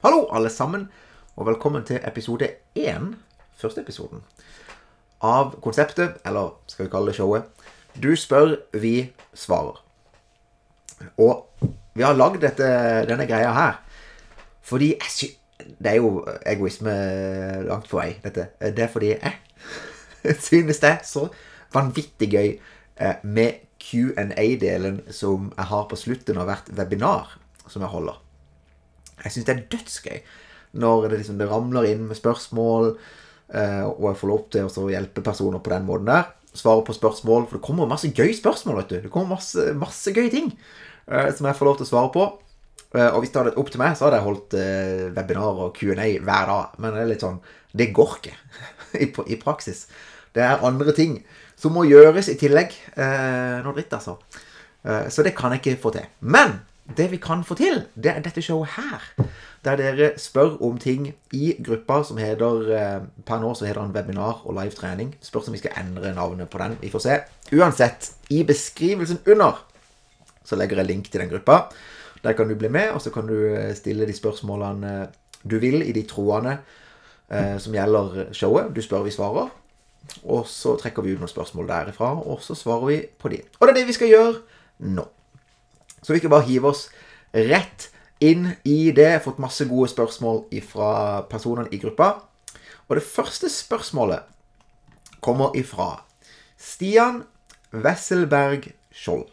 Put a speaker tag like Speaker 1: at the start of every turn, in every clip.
Speaker 1: Hallo, alle sammen, og velkommen til episode én, første episoden, av konseptet, eller skal vi kalle det showet, Du spør, vi svarer. Og vi har lagd denne greia her fordi jeg Det er jo egoisme langt på vei, dette. Det er fordi jeg synes det er så vanvittig gøy eh, med Q&A-delen som jeg har på slutten av hvert webinar som jeg holder. Jeg syns det er dødsgøy når det, liksom, det ramler inn med spørsmål, eh, og jeg får lov til å hjelpe personer på den måten der. Svare på spørsmål, for det kommer masse gøy spørsmål. vet du. Det kommer masse, masse gøye ting eh, som jeg får lov til å svare på. Eh, og hvis det hadde opp til meg, så hadde jeg holdt eh, webinar og Q&A hver dag. Men det er litt sånn Det går ikke i, i praksis. Det er andre ting som må gjøres i tillegg. Eh, noe dritt, altså. Eh, så det kan jeg ikke få til. Men det vi kan få til, det er dette showet her. Der dere spør om ting i gruppa som heter eh, Per nå så heter den webinar og live trening. Spørs om vi skal endre navnet på den. Vi får se. Uansett, i beskrivelsen under så legger jeg link til den gruppa. Der kan du bli med, og så kan du eh, stille de spørsmålene du vil i de troene eh, som gjelder showet. Du spør, vi svarer. Og så trekker vi ut noen spørsmål derifra, og så svarer vi på de. Og det er det vi skal gjøre nå. Så vi kan bare hive oss rett inn i det. Fått masse gode spørsmål fra personene i gruppa. Og det første spørsmålet kommer ifra Stian Wesselberg Skjold.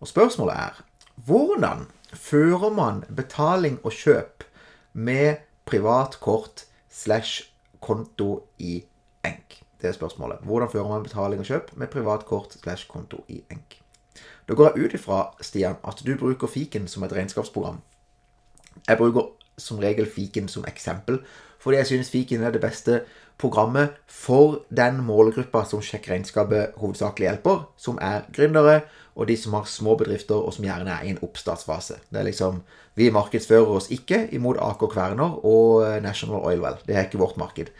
Speaker 1: Og spørsmålet er hvordan fører man betaling og kjøp med privat kort slash konto i Enk? Det er spørsmålet. Hvordan fører man betaling og kjøp med privat kort slash konto i Enk? Da går jeg ut ifra, Stian, at du bruker fiken som et regnskapsprogram. Jeg bruker som regel fiken som eksempel, fordi jeg synes fiken er det beste programmet for den målgruppa som Sjekk regnskapet hovedsakelig hjelper, som er gründere og de som har små bedrifter og som gjerne er i en oppstartsfase. Det er liksom, Vi markedsfører oss ikke imot Aker Kværner og National Oilwell. Det er ikke vårt marked.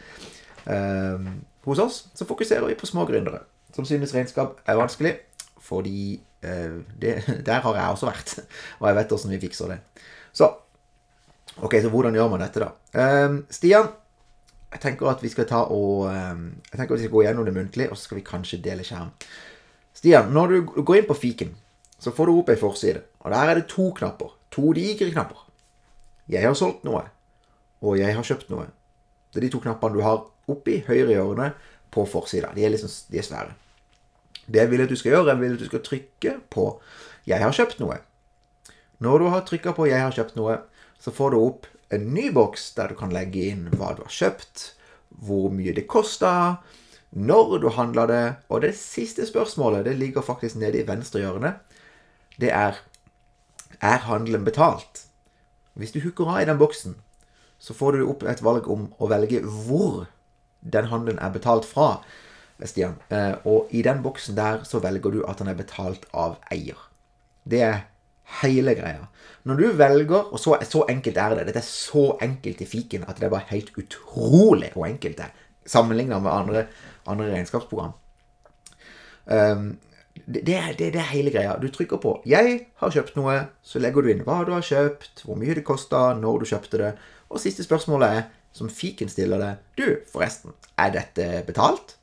Speaker 1: Eh, hos oss så fokuserer vi på små gründere som synes regnskap er vanskelig, fordi uh, det, der har jeg også vært, og jeg vet hvordan vi fikser det. Så ok, så hvordan gjør man dette, da? Um, Stian, jeg tenker at vi skal ta og um, jeg tenker at vi skal gå gjennom det muntlig, og så skal vi kanskje dele skjerm. Stian, når du går inn på fiken, så får du opp ei forside. Og der er det to knapper. To digre knapper. Jeg har solgt noe, og jeg har kjøpt noe. Det er de to knappene du har oppi høyre hjørne på forsida. De er liksom de er svære. Det jeg vil at du skal gjøre, jeg vil at du skal trykke på 'Jeg har kjøpt noe'. Når du har trykka på 'Jeg har kjøpt noe', så får du opp en ny boks der du kan legge inn hva du har kjøpt, hvor mye det kosta, når du handla det, og det siste spørsmålet det ligger faktisk nede i venstre hjørne. Det er er handelen betalt? Hvis du hooker av i den boksen, så får du opp et valg om å velge hvor den handelen er betalt fra. Stian. Og i den boksen der så velger du at den er betalt av eier. Det er hele greia. Når du velger, og så, så enkelt er det Dette er så enkelt i fiken at det er bare helt utrolig hvor enkelt det er. Sammenligna med andre, andre regnskapsprogram. Um, det, det, det, det, er hele greia. Du trykker på 'Jeg har kjøpt noe', så legger du inn hva du har kjøpt, hvor mye det kosta, når du kjøpte det, og siste spørsmålet er, som fiken stiller det 'Du, forresten, er dette betalt?'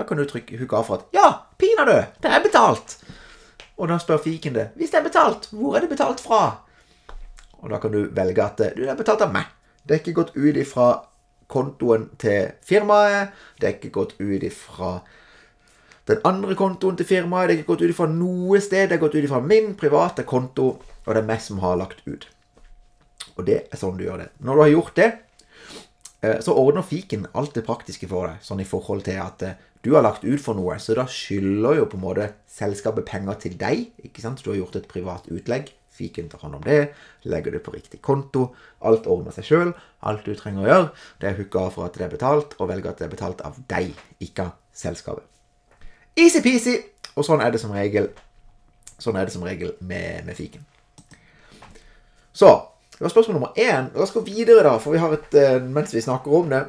Speaker 1: Da kan du trykke hooke av for at 'Ja, pinadø, det er betalt'. Og da spør fiken det 'Hvis det er betalt, hvor er det betalt fra?' Og da kan du velge at 'Du, det er betalt av meg'. Det er ikke gått ut ifra kontoen til firmaet. Det er ikke gått ut ifra den andre kontoen til firmaet. Det er ikke gått ut ifra noe sted. Det er gått ut ifra min private konto, og det er meg som har lagt ut. Og det er sånn du gjør det. Når du har gjort det, så ordner fiken alt det praktiske for deg, sånn i forhold til at du har lagt ut for noe, så da skylder jo på en måte selskapet penger til deg. ikke sant? Du har gjort et privat utlegg. Fiken tar hånd om det, legger det på riktig konto. Alt ordner seg sjøl. Alt du trenger å gjøre, det er å hooke av for at det er betalt, og velge at det er betalt av deg, ikke av selskapet. Easy-peasy. Og sånn er det som regel Sånn er det som regel med, med fiken. Så det var spørsmål nummer én. La oss gå videre, da, for vi har et, mens vi snakker om det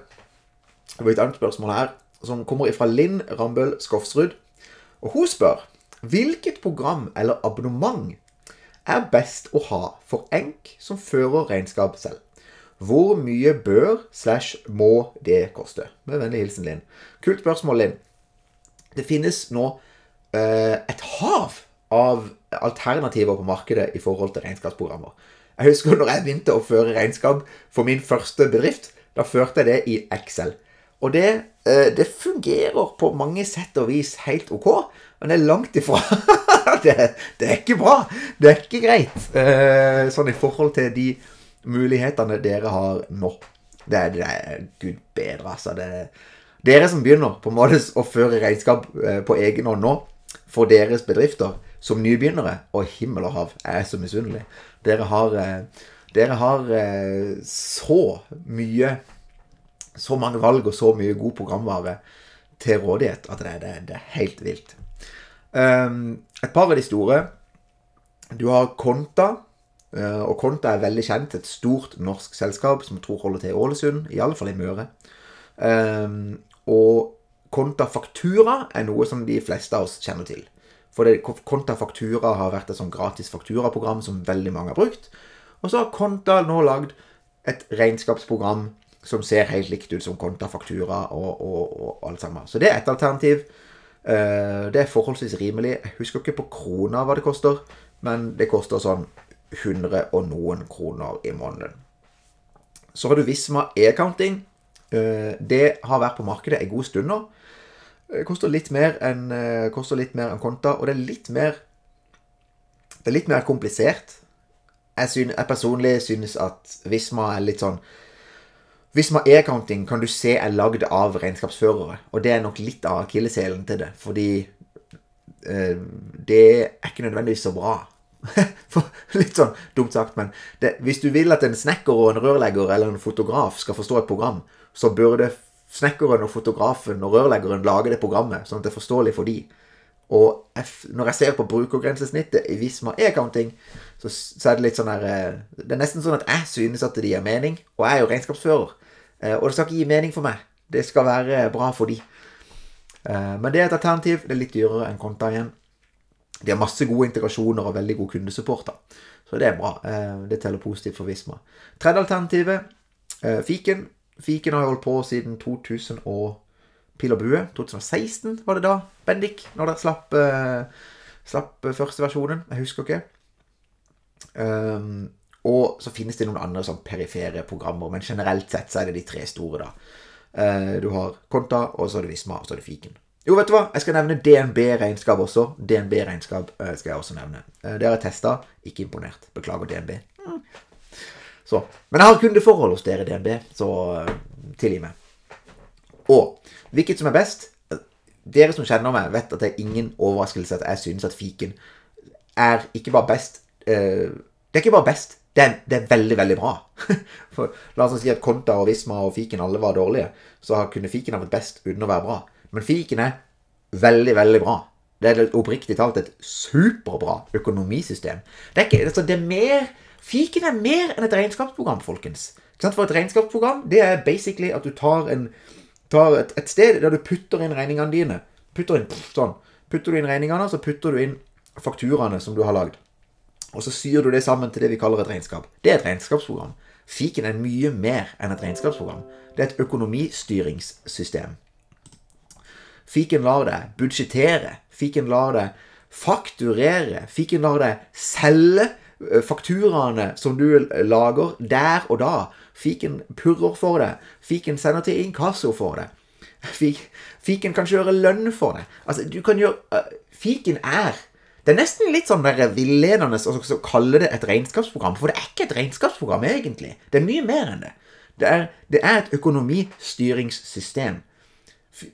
Speaker 1: Det var et annet spørsmål her som kommer fra Linn Rambøll Skofsrud. Og hun spør hvilket program eller abonnement er best å ha for Enk som fører regnskap selv. Hvor mye bør slash må det koste? Med vennlig hilsen Linn. Kult spørsmål, Linn. Det finnes nå eh, et hav av alternativer på markedet i forhold til regnskapsprogrammer. Jeg husker når jeg begynte å føre regnskap for min første bedrift. Da førte jeg det i Excel. Og det, eh, det fungerer på mange sett og vis helt ok, men det er langt ifra. det, det, er ikke bra. Det er ikke greit. Eh, sånn i forhold til de mulighetene dere har nå. Det er, det er gud bedre, altså. Er dere som begynner på en måte å føre regnskap eh, på egen hånd nå, for deres bedrifter som nybegynnere, og himmel og hav, er så misunnelig. Dere har, dere har så mye så mange valg og så mye god programvare til rådighet at det, det, det er helt vilt. Um, et par av de store Du har Konta. Uh, og Konta er veldig kjent. Et stort norsk selskap som jeg tror holder til i Ålesund. Iallfall i Møre. Um, og Konta Faktura er noe som de fleste av oss kjenner til. For det, Konta Faktura har vært et sånn gratis fakturaprogram som veldig mange har brukt. Og så har Konta nå lagd et regnskapsprogram som ser helt likt ut som konta, faktura og, og, og alt sammen. Så det er et alternativ. Uh, det er forholdsvis rimelig. Jeg husker ikke på krona hva det koster, men det koster sånn 100 og noen kroner i måneden. Så har du Visma e-counting. Uh, det har vært på markedet en god stund nå. Det koster litt mer enn mer enn konta, og det er litt mer Det er litt mer komplisert. Jeg, synes, jeg personlig synes at Visma er litt sånn Visma e-counting kan du se er lagd av regnskapsførere. Og det er nok litt av akilleshælen til det. Fordi eh, det er ikke nødvendigvis så bra. litt sånn dumt sagt, men det, hvis du vil at en snekker og en rørlegger eller en fotograf skal forstå et program, så burde snekkeren og fotografen og rørleggeren lage det programmet, sånn at det er forståelig for de. Og når jeg ser på brukergrensesnittet i Visma e-counting, så, så, er det litt sånn her eh, Det er nesten sånn at jeg synes at det gir mening. Og jeg er jo regnskapsfører. Eh, og det skal ikke gi mening for meg. Det skal være bra for de. Eh, men det er et alternativ. Det er litt dyrere enn konta igjen. De har masse gode integrasjoner og veldig god kundesupport. Så det er bra. Det teller positivt for Visma. Tredje alternativet, Fiken. Fiken har holdt på siden 2000 og pil og bue. 2016 var det da, Bendik, når dere slapp, slapp første versjonen. Jeg husker ikke. Um, og så finnes det noen andre sånn perifere programmer, men generelt sett så er det de tre store, da. Uh, du har Konta, og så er det Visma, og så er det Fiken. Jo, vet du hva? Jeg skal nevne DNB-regnskap også. DNB-regnskap uh, skal jeg også nevne. Uh, det har jeg testa. Ikke imponert. Beklager, DNB. Mm. Så. Men jeg har kundeforhold hos dere, DNB, så tilgi meg. Og hvilket som er best Dere som kjenner meg, vet at det er ingen overraskelse at jeg synes at fiken er ikke bare best Det er ikke bare best, det er, det er, veldig, veldig bra. For La oss si at Konta og Visma og Fiken alle var dårlige. Så kunne Fiken ha vært best uten å være bra. Men Fiken er veldig, veldig bra. Det er oppriktig talt et superbra økonomisystem. Det er, ikke, altså det er mer Fiken er mer enn et regnskapsprogram, folkens. For et regnskapsprogram det er basically at du tar, en, tar et, et, sted der du putter inn regningene dine. Putter inn sånn. Putter du inn regningene, så putter du inn fakturaene som du har lagd. Og så syr du det sammen til det vi kaller et regnskap. Det er et regnskapsprogram. Fiken er mye mer enn et regnskapsprogram. Det er et økonomistyringssystem. Fiken lar deg budsjettere. Fiken lar deg fakturere. Fiken lar deg selge fakturaene som du lager der og da. Fiken purrer for deg. Fiken sender til inkasso for deg. Fiken kan kjøre lønn for deg. Altså, du kan gjøre uh, Fiken er det er nesten litt sånn villedende å kalle det et regnskapsprogram, for det er ikke et regnskapsprogram, egentlig. Det er mye mer enn det. Det er, det er et økonomistyringssystem.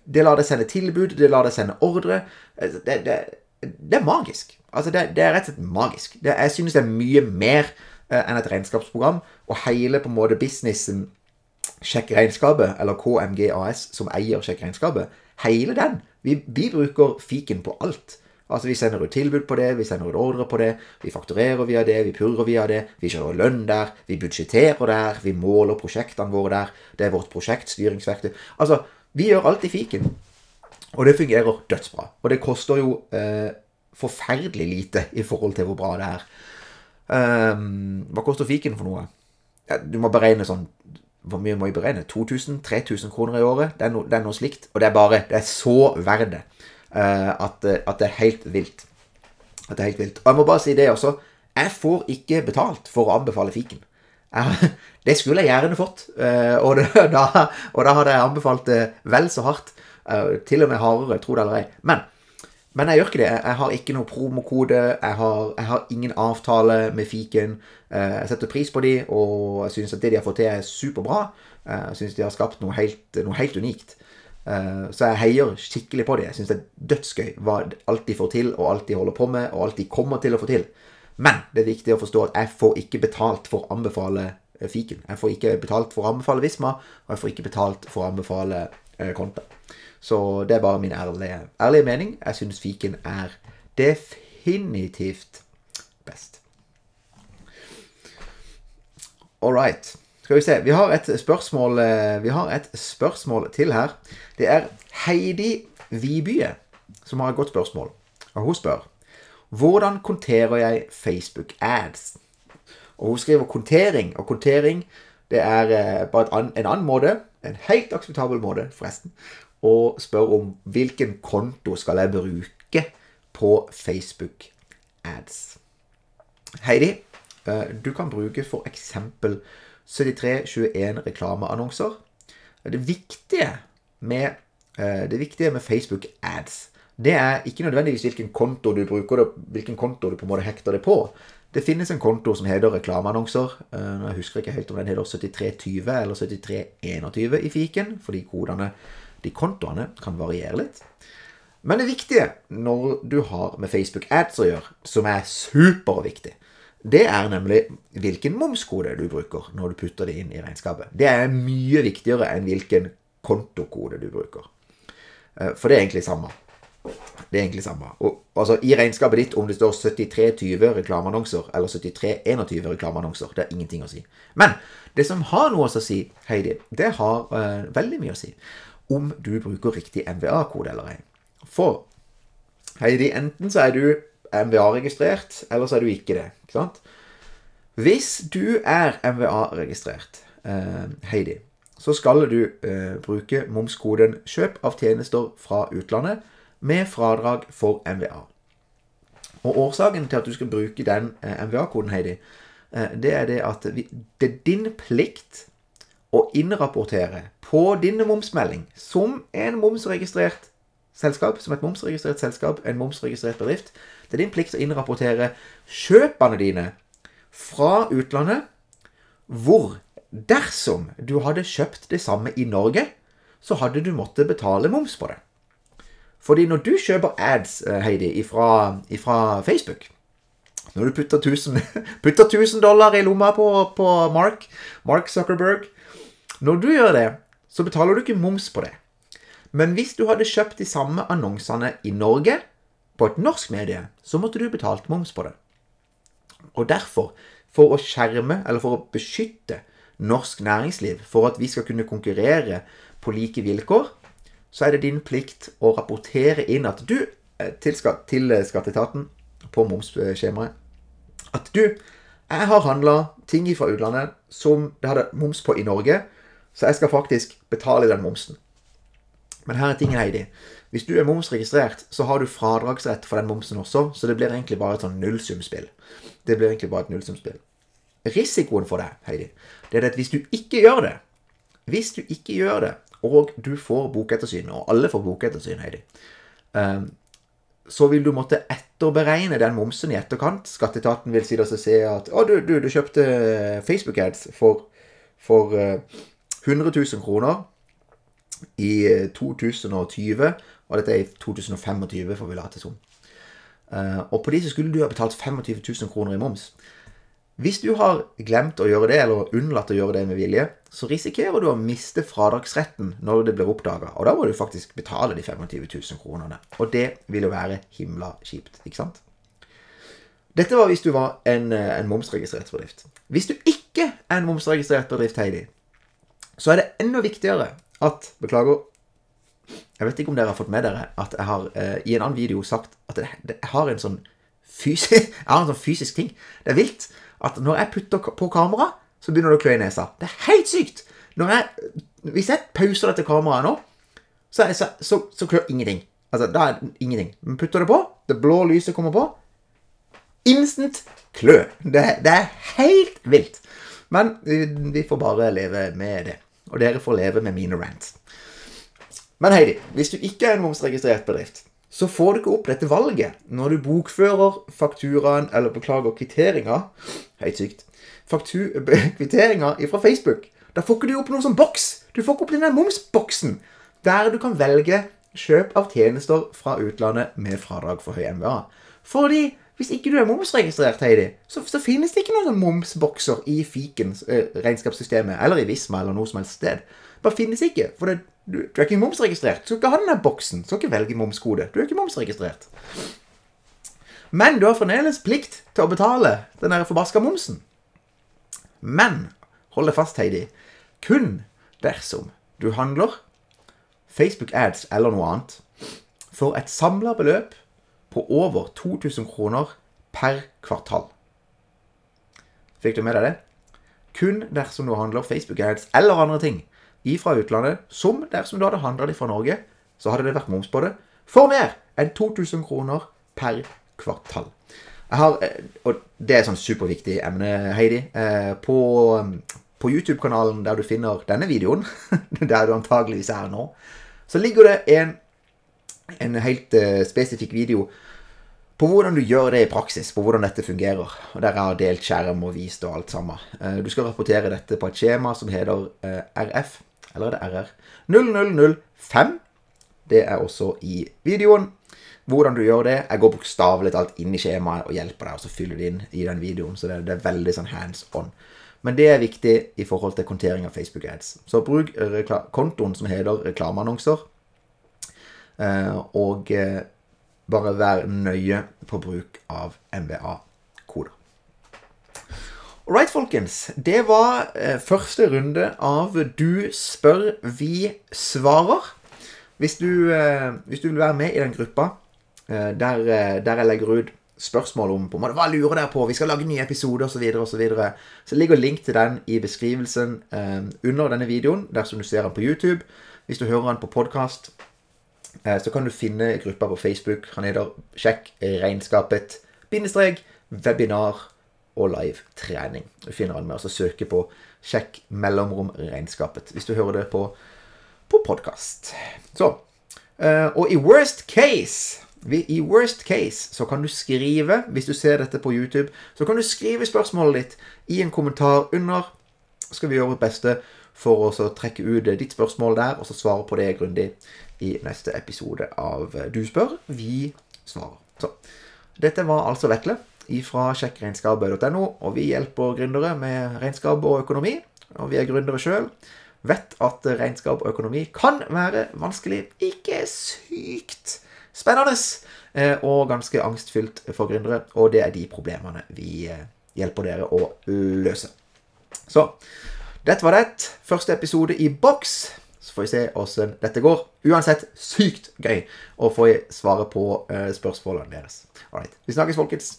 Speaker 1: Det lar deg sende tilbud, det lar deg sende ordre. Det, det, det er magisk. Altså, det, det, er rett og slett magisk. jeg synes det er mye mer uh, enn et regnskapsprogram, og hele på en måte businessen Sjekk regnskapet, eller KMG AS, som eier Sjekk regnskapet, hele den. Vi, vi bruker fiken på alt. Altså Vi sender ut tilbud på det, vi sender ut ordre på det, vi fakturerer via det, vi purrer via det, vi kjører lønn der, vi budsjetterer der, vi måler prosjektene våre der. Det er vårt prosjektstyringsverktøy. Altså, vi gjør alt i fiken. Og det fungerer dødsbra. Og det koster jo eh, forferdelig lite i forhold til hvor bra det er. Um, hva koster fiken for noe? ja, Du må beregne sånn Hvor mye må jeg beregne? 2000-3000 kroner i året? Det er, no, det er, noe slikt. Og det er bare Det er så verdt det uh, at, at, det er helt vilt. At det er helt vilt. Og jeg må bare si det også. Jeg får ikke betalt for å anbefale fiken. Jeg, det skulle jeg gjerne fått, uh, og, det, da, og, da, hadde jeg anbefalt det vel så hardt. Uh, til og med hardere, tro det eller ei. Men men jeg gjør ikke det. Jeg har ikke noe promokode. Jeg har, jeg har ingen avtale med fiken. Eh, jeg setter pris på de, og jeg syns at det de har fått til, er superbra. Eh, jeg syns de har skapt noe helt, noe helt unikt. Eh, så jeg heier skikkelig på de. Jeg syns det er dødsgøy hva alt de får til, og alt de holder på med, og alt de kommer til å få til. Men det er viktig å forstå at jeg får ikke betalt for å anbefale fiken. Jeg får ikke betalt for å anbefale Visma, og jeg får ikke betalt for å anbefale Konta. Så det er bare min ærlige, ærlige mening. Jeg syns fiken er definitivt best. All right. Skal vi se. Vi har et spørsmål, eh, vi har et spørsmål til her. Det er Heidi Vibye som har et godt spørsmål. Og hun spør hvordan konterer jeg Facebook ads? Og hun skriver kontering. Og kontering det er eh, bare en annen måte, en helt akseptabel måte, forresten, og spør om hvilken konto skal jeg bruke på Facebook Ads. Heidi, eh, du kan bruke f.eks. 7321 reklameannonser. Det viktige med, eh, det viktige med Facebook Ads det er ikke nødvendigvis hvilken konto du bruker hvilken konto du på en måte hekter det på. Det finnes en konto som heter reklameannonser. Eh, jeg husker ikke helt om den heter 7320 eller 7321 i fiken, fordi kodene de kontoene kan variere litt. Men det viktige når du har med Facebook Ads å gjøre, som er superviktig, det er nemlig hvilken momskode du bruker når du putter det inn i regnskapet. Det er mye viktigere enn hvilken kontokode du bruker. Eh, for det er egentlig samme. Det er egentlig samme. Og, altså, I regnskapet ditt, om det står 7320 reklameannonser eller 7321 reklameannonser, det er ingenting å si. Men det som har noe å si, Heidi, det har uh, veldig mye å si om du bruker riktig MVA-kode eller ei. For Heidi, enten så er du MVA-registrert, eller så er du ikke det. ikke sant? Hvis du er MVA-registrert, eh, Heidi, så skal du eh, bruke momskoden 'kjøp av tjenester fra utlandet' med fradrag for MVA. Og Årsaken til at du skal bruke den MVA-koden, Heidi, eh, det er det at det er din plikt å innrapportere på din momsmelding som en momsregistrert selskap, som et momsregistrert selskap, en momsregistrert bedrift. Det er din plikt å innrapportere kjøpene dine fra utlandet, hvor dersom du hadde kjøpt det samme i Norge, så hadde du måttet betale moms på det. Fordi når du kjøper ads, eh, Heidi, ifra, ifra Facebook Når du putter 1000, putter 1000 dollar i lomma på, på Mark, Mark Zuckerberg når du gjør det, så betaler du ikke moms på det. Men hvis du hadde kjøpt de samme annonsene i Norge, på et norsk medie, så måtte du betalt moms på det. Og derfor, for å skjerme, eller for å beskytte norsk næringsliv, for at vi skal kunne konkurrere på like vilkår, så er det din plikt å rapportere inn at du til, til, til skatteetaten på momsskjemaet at du jeg har handla ting fra utlandet som det hadde moms på i Norge, så jeg skal faktisk betale den momsen. Men her er tingen, Heidi. Hvis du er momsregistrert, så har du fradragsrett for den momsen også, så det blir egentlig bare et sånn nullsumspill. Det blir egentlig bare et nullsumspill. Risikoen for deg, Heidi, det er at hvis du ikke gjør det Hvis du ikke gjør det, og du får bokettersyn, og alle får bokettersyn, Heidi, um, så vil du måtte etterberegne den momsen i etterkant. Skatteetaten vil si og se at å, du, du, du kjøpte Facebook-ads for, for 100 000 kroner i 2020, eh, og dette er i 2025, får vi late som. Uh, og på de så skulle du ha betalt 25 000 kroner i moms. Hvis du har glemt å gjøre det, eller unnlatt å gjøre det med vilje, så risikerer du å miste fradragsretten når det blir oppdaga. Og da må du faktisk betale de 25 000 kronene. Og det vil jo være himla kjipt, ikke sant? Dette var hvis du var en, eh, en momsregistrert bedrift. Hvis du ikke er en momsregistrert bedrift, Heidi, så er det enda viktigere at Beklager. Jeg vet ikke om dere har fått med dere at jeg har eh, i en annen video sagt at jeg, har en sånn fysisk, jeg har en sånn fysisk ting. Det er vilt at når jeg putter på kamera, så begynner det å klø i nesa. Det er helt sykt! Jeg, hvis jeg pauser dette kameraet nå, så, så, så, så klør ingenting. Altså, da er det ingenting. Men putter det på, det blå lyset kommer på, instant klø. Det, det er helt vilt. Men vi får bare leve med det. Og dere får leve med mine rants. Men Heidi, hvis du ikke er en momsregistrert bedrift, så får du ikke opp dette valget når du bokfører fakturaen, eller beklager kvitteringa Helt sykt. Kvitteringa fra Facebook. Da får ikke du opp noe som boks. Du får ikke opp den der momsboksen. Der du kan velge kjøp av tjenester fra utlandet med fradrag for høy MVA. Fordi hvis ikke du er momsregistrert, Heidi, så, så finnes det ikke noen momsbokser i Fikens regnskapssystemet, eller i Visma, eller noe som helst sted. Bare finnes ikke. For det, du, du, er ikke momsregistrert. Du skal ikke ha den der boksen. Du skal ikke velge momskode. Du er ikke momsregistrert. Men du har fremdeles plikt til å betale den der forbaska momsen. Men hold deg fast, Heidi. Kun dersom du handler Facebook ads eller noe annet for et samla beløp på over 2000 kroner per kvartal. Fikk du med deg det? Kun dersom du handler Facebook ads eller andre ting ifra utlandet, som dersom du hadde handla de fra Norge, så hadde det vært moms på det, for mer enn 2000 kroner per kvartal. Jeg har, eh, og det er et sånn superviktig emne, Heidi. Eh, på, på YouTube-kanalen der du finner denne videoen, der du antageligvis er nå, så ligger det en, en helt uh, spesifikk video på hvordan du gjør det i praksis, på hvordan dette fungerer. Og Der har delt skjerm og vist og alt sammen. Uh, du skal rapportere dette på et skjema som heter uh, RF, eller er det RR? 0005. Det er også i videoen. Hvordan du gjør det Jeg går bokstavelig talt inn i skjemaet og hjelper deg, og så fyller du inn i den videoen. Så det, er veldig sånn hands on. Men det er viktig i forhold til kontering av Facebook ads. Så bruk kontoen som heter reklameannonser. Eh, og eh, bare vær nøye på bruk av MVA-koder. Alright, folkens. Det var eh, første runde av Du spør, vi svarer. Hvis du, hvis du vil være med i den gruppa der, der jeg legger ut spørsmål om på en måte, hva lurer dere på, vi skal lage nye episoder osv., så, så, videre, så ligger link til den i beskrivelsen eh, under denne videoen, dersom du ser den på YouTube. Hvis du hører den på podkast, eh, så kan du finne gruppa på Facebook. Han heter 'Sjekk regnskapet', bindestrek, webinar og live trening. Du finner han med å søke på 'Sjekk mellomrom regnskapet' hvis du hører det på, på podkast. Så. Eh, og i worst case i worst case så kan du skrive, hvis du ser dette på YouTube, så kan du skrive spørsmålet ditt i en kommentar under. Skal vi gjøre vårt beste for å trekke ut ditt spørsmål der, og så svare på det grundig i neste episode av Du spør, vi svarer. Så dette var altså Vetle fra sjekkregnskapet.no, og vi hjelper gründere med regnskap og økonomi. Og vi er gründere sjøl. Vet at regnskap og økonomi kan være vanskelig. Ikke sykt spennende eh, og ganske angstfylt for gründere. Og det er de problemene vi eh, hjelper dere å løse. Så dette var det. Første episode i boks. Så får vi se åssen dette går. Uansett sykt gøy å få svare på eh, spørsmålene deres. Alright. Vi snakkes, folkens.